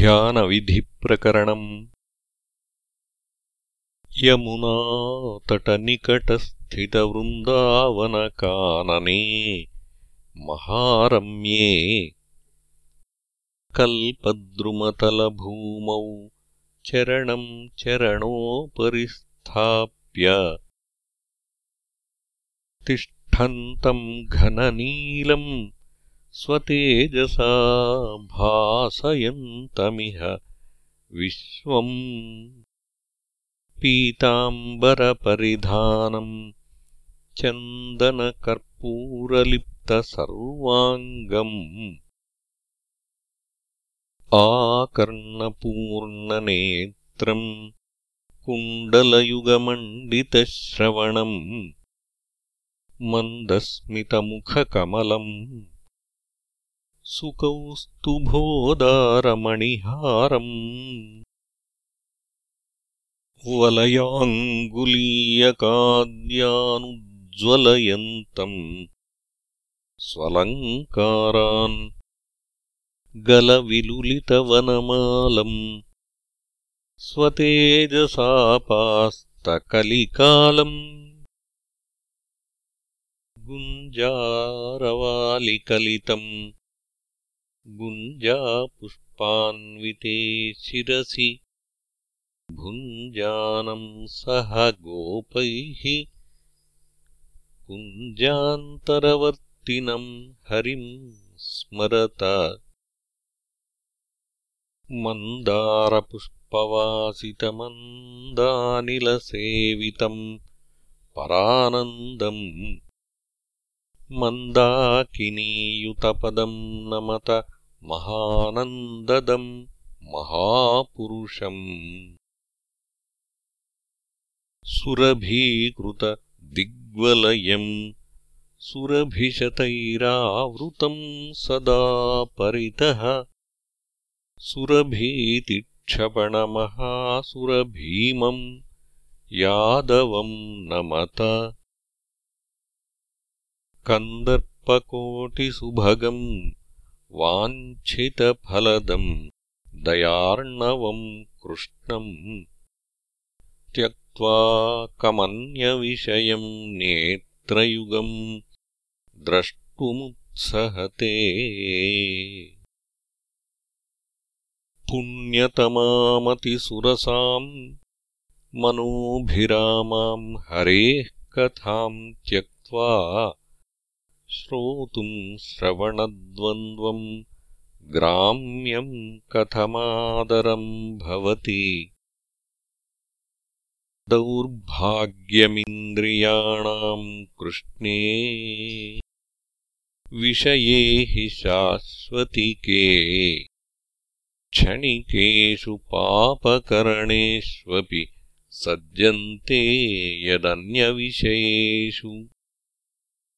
ध्यानविधिप्रकरणम्। यमुनातटनिकटस्थितवृन्दावनकानने महारम्ये कल्पद्रुमतलभूमौ चरणम् चरणोपरि स्थाप्य तिष्ठन्तम् घननीलम् स्वतेजसा भासयन्तमिह। विश्वम् पीताम्बरपरिधानम् चन्दनकर्पूरलिप्तसर्वाङ्गम्। आकर्णपूर्णनेत्रम् कुण्डलयुगमण्डितश्रवणम् मन्दस्मितमुखकमलम् सुकौस्तुभोदारमणिहारम् वलयाङ्गुलीयकाद्यानुज्ज्वलयन्तम् स्वलङ्कारान् गलविलुलितवनमालम् स्वतेजसापास्तकलिकालम् गुञ्जारवालिकलितम् गुञ्जापुष्पान्विते शिरसि। भुञ्जानम् सह गोपैः। कुञ्जान्तरवर्तिनम् हरिम् स्मरत। मन्दारपुष्पवासितमन्दानिलसेवितम् परानन्दम् मन्दाकिनीयुतपदम् नमत महानन्ददम् महापुरुषम्। सुरभीकृतदिग्वलयम् सुरभिशतैरावृतम् सदा परितः। सुरभीतिक्षपणमहासुरभीमम् यादवम् नमत। कन्दर्पकोटिसुभगम् वाञ्छितफलदम् दयार्णवम् कृष्णम् त्यक्त्वा कमन्यविषयम् नेत्रयुगम् द्रष्टुमुत्सहते। पुण्यतमामतिसुरसाम् मनोभिरामाम् हरेः कथाम् त्यक्त्वा श्रोतुम् श्रवणद्वन्द्वम् ग्राम्यम् कथमादरम् भवति। दौर्भाग्यमिन्द्रियाणाम् कृष्णे विषये हि शाश्वतिके। क्षणिकेषु पापकरणेष्वपि सज्जन्ते यदन्यविषयेषु